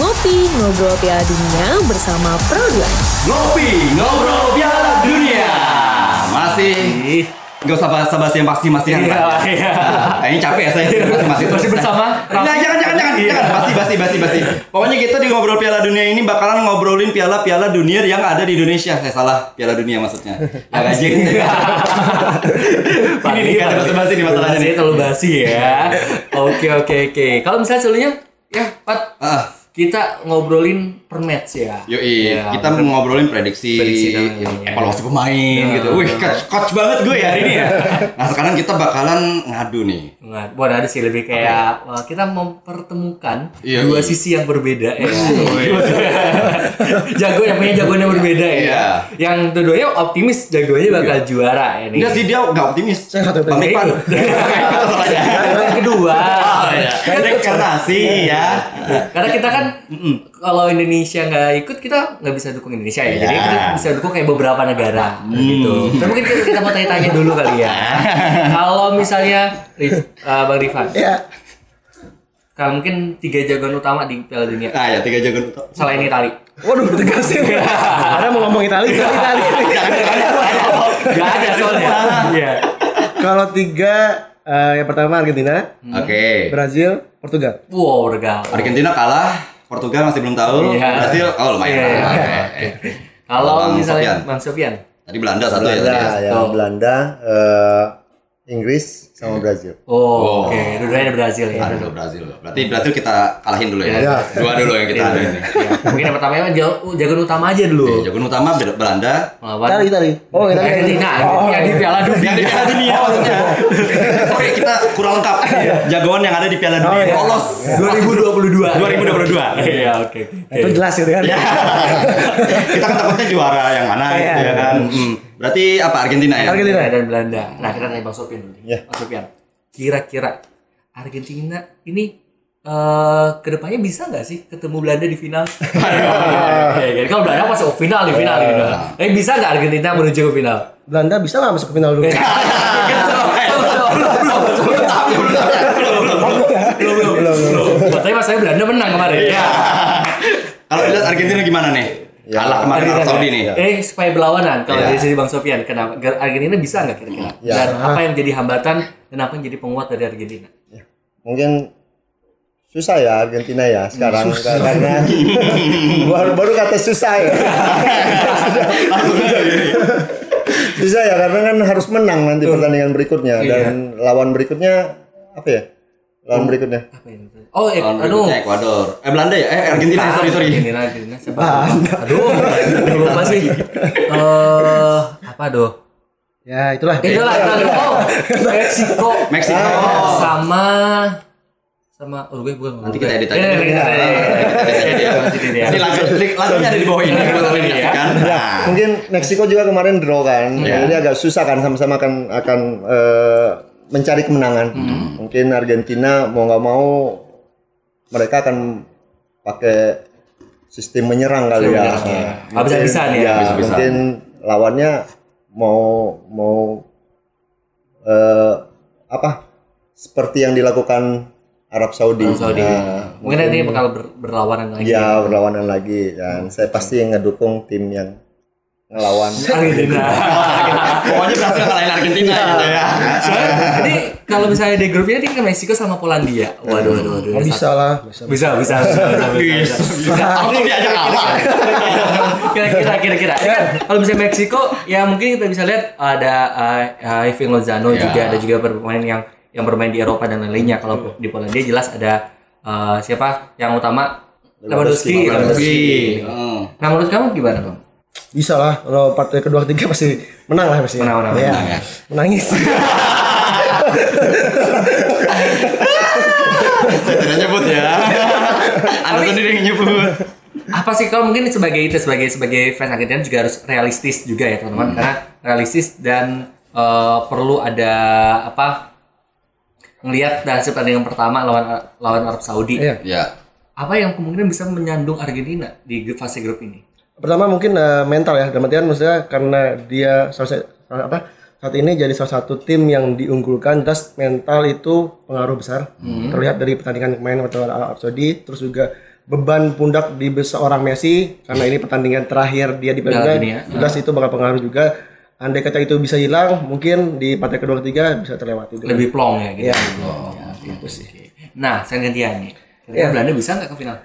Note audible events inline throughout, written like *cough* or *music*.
Ngopi Ngobrol Piala Dunia bersama Pro2 Ngopi, ngobrol Piala Dunia. Masih Gak usah basa-basi yang pasti-pasti yang Iya, iya. Nah, ini capek ya saya masih Masih bersama Nah, jangan jangan jangan Iya. jangan basi basi basi basi. Pokoknya kita di ngobrol Piala Dunia ini bakalan ngobrolin piala-piala dunia yang ada di Indonesia. Saya salah, Piala Dunia maksudnya. Ya gaji. Ini nih ada basa-basi nih masalahnya Basi nih. terlalu basi ya. Oke oke oke. Kalau misalnya sebelumnya ya Pat Ah, kita ngobrolin per match ya. Yoi, Ya, kita mau ngobrolin prediksi, Prediksi dan lain-lainnya. evaluasi pemain Ya. gitu. Wih, coach, coach banget gue ya hari ini ya. *laughs* Nah, sekarang kita bakalan ngadu nih. Nggak, bukan ada sih lebih kayak wah, kita mempertemukan Iya, dua iya. sisi yang berbeda ya. *laughs* jago yang punya jagoan yang berbeda ya. Iya. Yang keduanya optimis jagoannya bakal juara ya nih. Enggak sih dia nggak optimis. *laughs* Salahnya. yang kedua. Oh iya. Reinkarnasi ya. Karena kita kan kalau Indonesia nggak ikut kita nggak bisa dukung Indonesia ya. Jadi Iya. kita bisa dukung kayak beberapa negara gitu. Tapi mungkin kita, kita mau tanya-tanya dulu kali ya. *laughs* kalau misalnya uh, Bang Rifan, Ya, kalau mungkin tiga jagoan utama di Piala Dunia Nah, ya tiga jagoan itu. selain Itali. waduh tegasin. Ada mau ngomong Itali, Itali, Itali. Gak ada soalnya. Iya. Kalau tiga, eh, yang pertama Argentina, Oke. Brazil, Portugal. Wow, regal. Argentina kalah, Portugal masih belum tahu. Iya. Brasil, oh lumayan. Iya, iya. Oke. Kalau misalnya. Bang Sofian. Tadi Belanda satu ya tadi. Belanda, ya. ya, Oh. Belanda, eh, Inggris sama Brazil. Oh, Oh. oke. Dua-duanya ada Brazil ya. Ada dua Brazil. Berarti Brazil kita kalahin dulu ya. Iya. Dua dulu yang kita ada ini. Iya. Mungkin yang pertama jago- jagoan utama aja dulu. Oke, Jagoan utama Bel- Belanda. Melawan Itali, Itali. Oh, Itali. Argentina yang di Piala Dunia. Yang di Piala Dunia maksudnya. Sorry, kita kurang lengkap. Jagoan yang ada di Piala Dunia. Oh, iya. Lolos. 2022. 2022. Iya, oke. Itu jelas gitu kan. Ya. kita kan takutnya juara yang mana gitu ya kan. Berarti apa Argentina ya? Argentina. Dan Belanda. Nah, kita tanya Bang Sofian dulu. Iya. Bang Sofian. Kira-kira Argentina ini eh ke depannya bisa nggak sih ketemu Belanda di final? *laughs* Oke, jadi kalau Belanda masuk ke final di final di final. Tapi bisa nggak Argentina menuju ke final? Belanda bisa nggak masuk ke final dulu? *laughs* Belum, belum, belum. Tapi masalahnya Belanda menang kemarin. Ya. Kalau dilihat Argentina gimana nih? Ya, Kalah kemarin Arab Saudi nih. Eh supaya berlawanan kalau Iya. dari sisi Bang Sofian, kenapa Argentina bisa nggak kira-kira? Ya. Dan apa yang jadi hambatan dan apa yang jadi penguat dari Argentina? Mungkin susah ya Argentina ya sekarang karena *laughs* baru, baru kata susah ya. *laughs* susah ya karena kan harus menang nanti pertandingan berikutnya dan lawan berikutnya apa ya? Lawan berikutnya. Apa ini? Oh, eh, Lawan aduh. berikutnya Ekuador. Eh Belanda ya? Eh Argentina sorry sorry. Argentina, Argentina. Siapa? Aduh, aduh, lupa sih. Eh, apa aduh? Ya, itulah. Itulah, itulah. Oh, Meksiko. Meksiko. Oh, sama sama Uruguay bukan. Nanti kita edit aja. Nanti ya. Lagu lagunya ada di bawah ini. Mungkin Meksiko juga kemarin draw kan. Iya. Jadi agak susah kan sama-sama akan akan eh, mencari kemenangan. Mungkin Argentina mau nggak mau mereka akan pakai sistem menyerang kali ya. menyerang, ya. Habis-habisan ya, Ya, habis-habisan. mungkin lawannya mau mau eh, apa? Seperti yang dilakukan Arab Saudi. Arab Saudi. Nah, Mungkin nanti bakal ber- berlawanan lagi. ya berlawanan lagi dan saya pasti ngedukung tim yang ngelawan. Argentina. *laughs* Pokoknya berhasil ngalahin Argentina gitu ya. Soalnya ini kalau misalnya di grupnya ini kan Meksiko sama Polandia. Waduh, waduh, waduh. Oh, bisa lah. Bisa. Bisa, bisa, bisa, bisa, bisa, bisa. Langsung diajak kalah. *laughs* Kira-kira, kira-kira. Kan kalau misalnya Meksiko, ya mungkin kita bisa lihat ada uh, uh, Irving Lozano Ya. juga, ada juga pemain yang yang bermain di Eropa dan lain-lainnya. Kalau di Polandia jelas ada uh, siapa yang utama Lewandowski. Lewandowski. Hmm. Nah menurut kamu gimana bang? Bisa lah. Kalau partai kedua ketiga pasti menang lah pasti. Menang, menang, Ya. menang ya. Menangis. Saya tidak nyebut ya. Anda sendiri yang nyebut. apa sih kalau mungkin sebagai itu sebagai sebagai fans Argentina juga harus realistis juga ya teman-teman karena realistis dan eh, perlu ada apa ngelihat dari hasil pertandingan pertama lawan lawan Arab Saudi Iya. Ya. apa yang kemungkinan bisa menyandung Argentina di fase grup ini Pertama mungkin eh, mental ya. Dalam artian maksudnya karena dia salah, sa- salah- apa saat ini jadi salah satu tim yang diunggulkan terus mental itu pengaruh besar terlihat dari pertandingan kemarin waktu Arab Saudi terus juga beban pundak di seorang Messi karena ini pertandingan terakhir dia di Piala Piala Dunia. Dunia. Jelas itu bakal pengaruh juga. Andai kata itu bisa hilang, mungkin di partai kedua ketiga bisa terlewati. lebih plong ya gitu. Iya. Ya, gitu sih. Nah, sekarang gantian nih. Kira-kira Belanda bisa nggak ke final?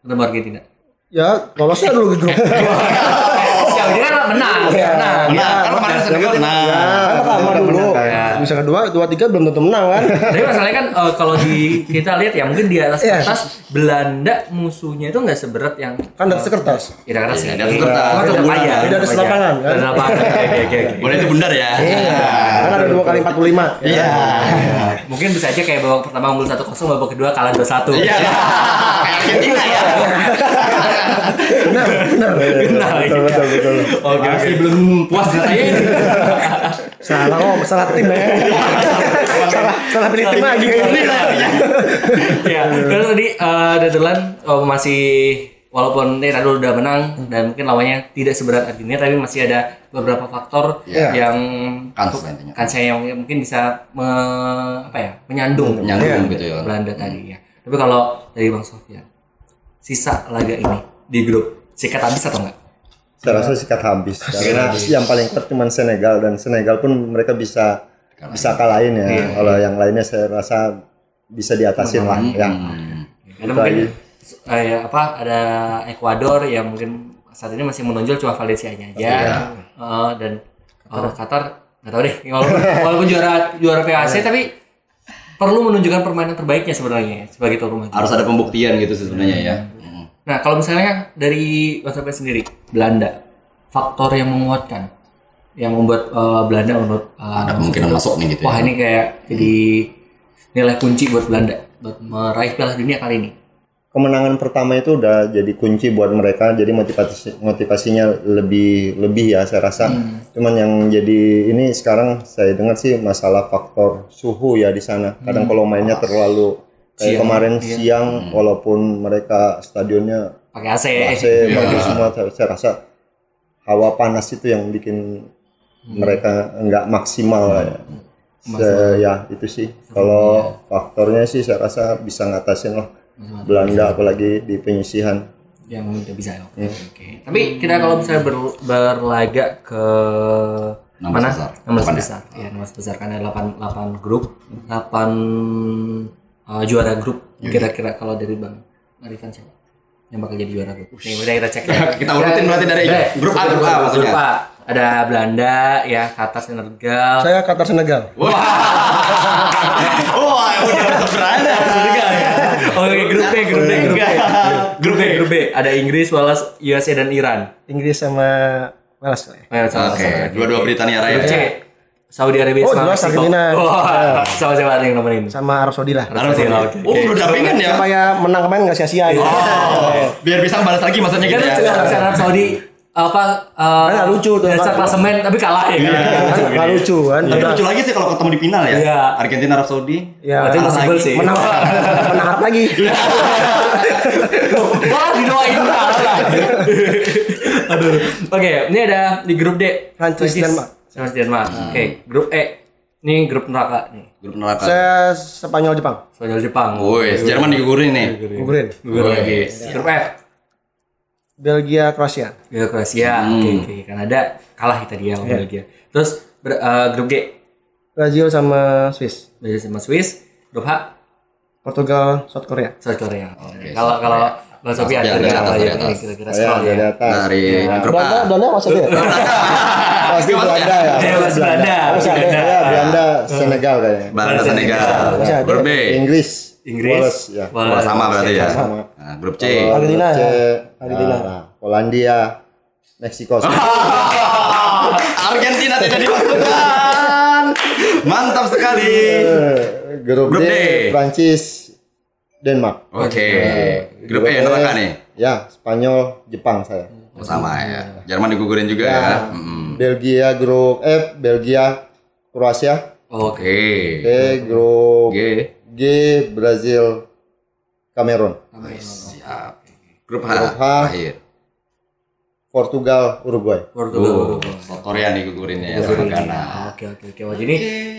Ketemu Argentina. Ya, lolosnya dulu grup. *laughs* Sejauh ini kan menang, Iya. menang. Nah, kan kemarin Senegal menang. Kan pertama dulu. Ya. Bisa kedua, dua tiga belum tentu menang kan. Tapi masalahnya kan eh, kalau di kita lihat ya mungkin di atas Iya. kertas Belanda musuhnya itu nggak seberat yang Kan dari sekertas. ya kertas Iya, ya. atas kertas. Beda- aja. beda ada kan? Ada lapangan. Oke, oke, oke. Boleh itu bundar ya. Iya. Kan ada dua kali 45. Iya. Mungkin bisa aja kayak babak pertama unggul 1-0, babak kedua kalah 2-1. Iya. Kayak Argentina ya. *laughs* Benar, benar. Benar. betul betul betul Oke, oke. Masih belum puas katanya. Salah oh, salah tim ya. salah salah pilih tim lagi. ya, terus tadi Netherlands oh, masih walaupun ini tadi udah menang dan mungkin lawannya tidak seberat Argentina tapi masih ada beberapa faktor Iya. yang Kans untuk- intinya. kansnya yang mungkin bisa me- apa ya menyandung Nyambung gitu ya. Belanda tadi ya. Tapi kalau dari Bang Sofyan sisa laga ini di grup sikat habis atau enggak? saya rasa sikat habis. Karena yang paling kuat cuma Senegal dan Senegal pun mereka bisa bisa kalahin ya. Kalau yang lainnya saya rasa bisa diatasin lah ya. Karena mungkin eh, ya, apa ada Ekuador yang mungkin saat ini masih menonjol cuma Valencia-nya aja. Eh, dan eh, Qatar. Nggak tahu deh. Walaupun, *laughs* walaupun juara juara PAC tapi perlu menunjukkan permainan terbaiknya sebenarnya sebagai tuan rumah. Harus ada pembuktian gitu sebenarnya ya. Hmm. Nah, kalau misalnya dari Mas Sofyan sendiri, Belanda, faktor yang menguatkan yang membuat eh, Belanda menurut eh, Ada kemungkinan masuk nih gitu Wah, ya. ini kayak jadi nilai kunci buat Belanda buat meraih Piala Dunia kali ini. kemenangan pertama itu udah jadi kunci buat mereka jadi motivasi motivasinya lebih lebih ya saya rasa cuman yang jadi ini sekarang saya dengar sih masalah faktor suhu ya di sana kadang kalau mainnya terlalu kayak Siang, kemarin siang walaupun mereka stadionnya Pakai AC. AC *laughs* bagus semua saya, saya rasa hawa panas itu yang bikin mereka nggak maksimal ya. Se- ya itu sih kalau faktornya sih saya rasa bisa ngatasin lah Belanda apalagi di penyisihan yang udah bisa ya. Oke. oke. Tapi kita kalau misalnya ber- berlaga ke 16 mana? besar. 16 Delapan ya? besar. Ya, 16 besar karena 8 8 grup, 8 uh, juara grup. Kira-kira kalau dari Bang Arifan siapa? Yang bakal jadi juara grup. Nih, udah kita cek ya. Kita urutin berarti dari Udah, grup A, grup A maksudnya. Grup A. Ada Belanda, ya, Qatar, Senegal. Saya Qatar Senegal. Wah, *laughs* udah masuk beranda. Senegal ya. Oke, grup B, grup B, grup B. Grup B, grup B. Ada Inggris, Wales, USA dan Iran. Inggris sama Wales kali ya. Sama- Oke, dua-dua Britania Raya. Grup C. Saudi Arabia Oh, sama jelas Meksiko. Argentina. Wah, sama siapa yang nomor ini? Sama Arab Saudi lah. Arab Saudi. Oke, Oh, udah dampingan ya. Supaya menang kemarin nggak sia-sia gitu. Oh, biar bisa balas lagi maksudnya Kan gitu ya. juga bisa Arab Saudi apa eh, Kan nggak lucu tuh. dasar klasemen tapi kalah ya. Kan nggak lucu kan. Tapi lucu lagi sih kalau ketemu di final ya. Iya. Argentina Arab Saudi. Ya, possible lagi. sih. menang menang lagi. Wah, didoain kalah. *laughs* Aduh. Oke, ini ada di grup D. Prancis, Denmark. Prancis Denmark. Oke, grup E. Ini grup neraka nih. Grup neraka. Saya Spanyol Jepang. Spanyol Jepang. Woi, Jerman digugurin nih. Gugurin. Gugur lagi. Grup F. Belgia Kroasia. Ya Kroasia, oke oke. Kanada kalah kita dia sama Belgia. Terus ber- eh, grup G Brazil sama Swiss. Brazil sama Swiss. Grup H Portugal, South Korea. South Korea. Oke, Kalau South kalau Sofian, dari dari apa atas, ya? Kira-kira dari ya. atas Dari grup A. Belanda, masuk ya? pasti Belanda ya masih Belanda. Masih ada Belanda. ya Belanda Senegal kayaknya Belanda Senegal. Masih ada. Grup B. Inggris Inggris. Wales ya sama berarti ya. sama Nah, grup C. Argentina ya. Argentina. nah, Polandia Meksiko *laughs* Argentina tidak dimasukkan. Mantap sekali. Eh, grup, D. Prancis Denmark Oke. Grup E neraka nih. ya Spanyol Jepang saya Oh, sama ya. Jerman digugurin juga ya. Mm. Belgia grup F Belgia Kroasia Oke. Oke grup G. G Brazil Kamerun Siap. Grup H. Grup H. Terakhir. Portugal Uruguay Portugal. Oh, South Korea digugurinnya ya Ghana. Oke oke oke. Jadi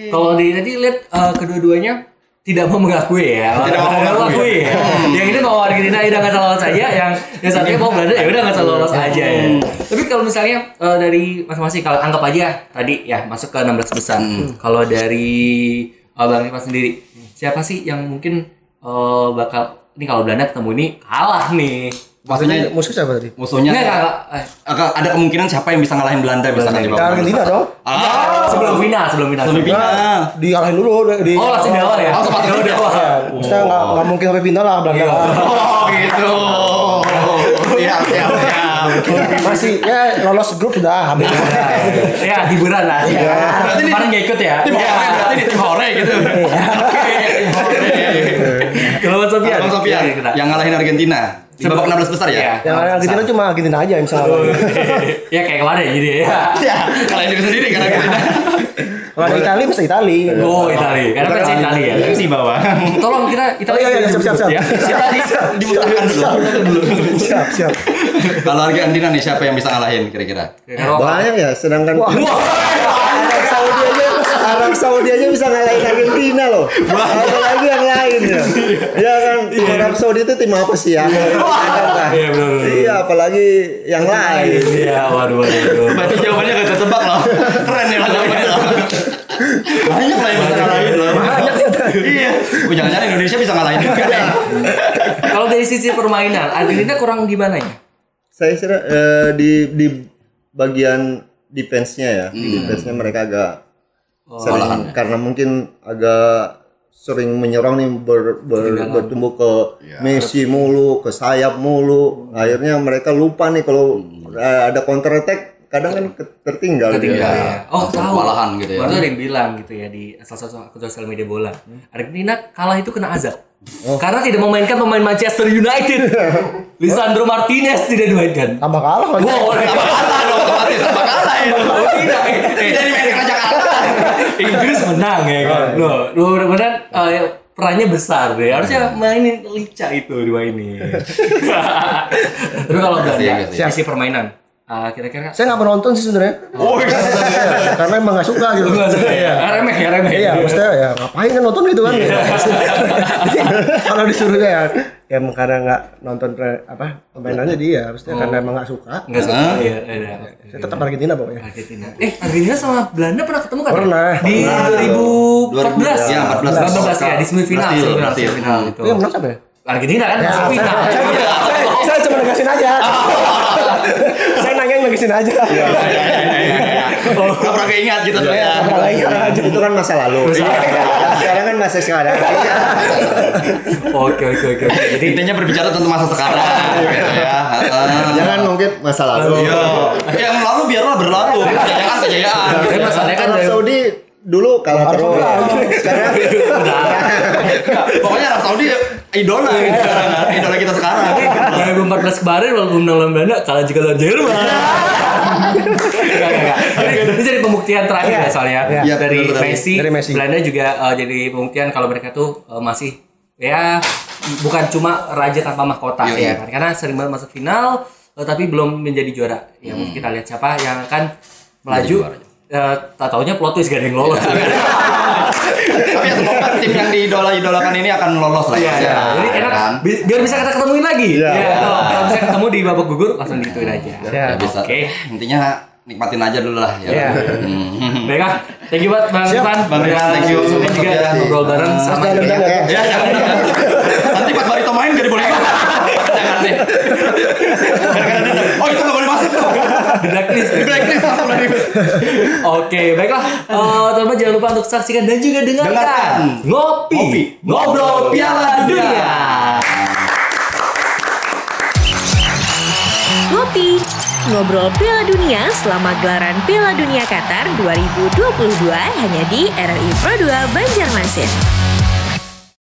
kalau di tadi lihat eh, kedua-duanya tidak mau mengakui ya. Tidak mau mengakui. ya. yang ini mau Argentina udah nggak lolos aja, yang yang satunya mau Belanda ya udah nggak lolos aja ya. Tapi kalau misalnya eh, dari masing-masing kalau anggap aja tadi ya masuk ke 16 besar. Kalau dari eh, Bang sendiri, siapa sih yang mungkin eh, bakal ini kalau Belanda ketemu ini kalah nih. Maksudnya musuh siapa tadi? musuhnya Enggak, enggak, enggak. Eh, ada kemungkinan siapa yang bisa ngalahin Belanda misalkan di Ya, Argentina dong. Ah, sebelum final, sebelum final. sebelum final. Dialahin dulu di Oh, langsung di awal ya? Langsung masuk di di awal. Ya, maksudnya nggak nggak mungkin sampai final lah Belanda. Oh gitu. Siap, siap, siap. Masih ya lolos grup sudah habis. ya, hiburan lah. Ya. Berarti ini- Kemarin nggak ikut ya? Tim hore berarti ini tim hore gitu. Sofian. Bang Sofian Iya, kita. yang ngalahin Argentina di babak 16 besar Iya. ya? Yang Argentina cuma Argentina aja yang bisa ngalahin. ya kayak kemarin jadi ya. Ya, kalahin diri sendiri kan Argentina. Kalau Itali bisa Itali. Oh, Itali. Karena versi Itali ya. Itu sih bawah. Tolong kita Itali. Oh, iya, iya, siap, siap, siap. Ya. Siapa dimutarkan dulu. Siap siap. Kalau Argentina nih siapa yang bisa ngalahin kira-kira? Banyak ya, sedangkan aja *laughs* Arab Saudi aja bisa ngalahin Argentina loh. Apalagi yang lain ya. Ya kan Arab Saudi itu tim apa sih ya? Iya, benar, benar. Iya, apalagi yang lain. Iya, waduh, waduh. Berarti jawabannya gak ketebak loh. Keren ya jawabannya loh. Banyak lah yang bisa ngalahin loh. Banyak Iya. Jangan-jangan Indonesia bisa ngalahin. Kalau dari sisi permainan, Argentina kurang di mana ya? Saya kira eh, di di bagian defense-nya ya. Defense-nya mereka agak sering karena mungkin agak sering menyerang nih ber, ber- bertumbuh ke Messi mulu, ke sayap mulu. Akhirnya mereka lupa nih kalau eh, ada counter attack kadang kan tertinggal. Tertinggal ya. Oh, tahu. kewalahan gitu ya. Baru ada yang bilang gitu ya di salah satu akun sosial media bola. Argentina kalah itu kena azab. Karena tidak memainkan pemain Manchester United. *laughs* Lisandro Martinez tidak dimainkan. Tambah kalah. Wow, Sama kalah dong, otomatis sama kalah itu. Oh, tidak. Jadi main kerja kalah. *laughs* Inggris menang ya kan. Loh, mudah-mudahan eh, perannya besar deh. Harusnya mainin lica itu dimainin. *laughs* Tapi kalau Kasih, Belanda, kasih. sisi permainan, eh, kira-kira Saya nggak menonton sih sebenarnya. Oh, iya. Karena emang nggak suka gitu. Enggak suka ya. Remeh ya, remeh. Iya, maksudnya ya ngapain kan nonton gitu kan? Jadi, *laughs* Kalau disuruh ya, ya emang karena nggak nonton pre- apa pemainannya dia, maksudnya karena emang nggak suka. Enggak suka. Hah? Iya, iya. Saya tetap Argentina pokoknya. Argentina. Eh, Argentina sama Belanda pernah ketemu kan? Pernah. Di 2014. Ya, 14. 14 ya, di semifinal. Semifinal, itu. Yang menang siapa ya? Argentina kan Ya, saya, saya cuma negasin aja. *laughs* saya nanya yang negasin aja. Iya, Gak pernah keingat gitu ya. Lagi aja. Itu kan masa lalu. Sekarang kan masa sekarang. Oke, oke, oke. Jadi Intinya berbicara tentang masa sekarang gitu ya. Heeh. Jangan mungkin masa lalu. Iya. Yang lalu biarlah berlalu. Kejayaan kejayaan. tapi masalahnya kan Saudi dulu kalah terus. Sekarang Pokoknya Arab Saudi idola sekarang. Idola kita sekarang. 2014 kemarin walaupun menang lawan Belanda kalah juga lawan Jerman. Enggak, enggak, enggak. Ini- Ini jadi pembuktian terakhir ya soalnya Iya, dari betul, betul. Messi, Dari Messi. Belanda juga eh, jadi pembuktian kalau mereka tuh eh, masih ya bukan cuma raja tanpa mahkota Iya, ya iya. kan karena sering banget masuk final eh, tapi belum menjadi juara. Ya mungkin kita lihat siapa yang akan melaju. Eh, tak taunya plot twist gak ada yang lolos. Tapi ya semoga tim yang diidola-idolakan ini akan lolos lah Iya, ya. iya. Jadi enak kan? bi- biar bisa kita ketemuin lagi. Iya. Ya, kalau kalau bisa ketemu di babak gugur langsung gituin aja. Ya. Ya bisa. Oke. Intinya nikmatin aja dulu lah ya. Iya. Hmm. Baiklah, thank you banget Bang Siap. Irfan. Bang Irfan, Udah thank you. juga Sofian. ngobrol bareng sama Jangan juga. jangan ya. Ya jangan. Nanti pas Barito main gak dibolehin. Jangan deh. Oh itu gak boleh masuk tuh. Blacklist. Blacklist langsung lagi. Oke, baiklah. Eh, teman-teman jangan lupa untuk saksikan dan juga dengarkan Dengarkan. ngopi, Ngopi. ngobrol Piala Dunia. Ngopi, ngobrol Piala Dunia selama gelaran Piala Dunia Qatar 2022 hanya di RRI Pro 2 Banjarmasin.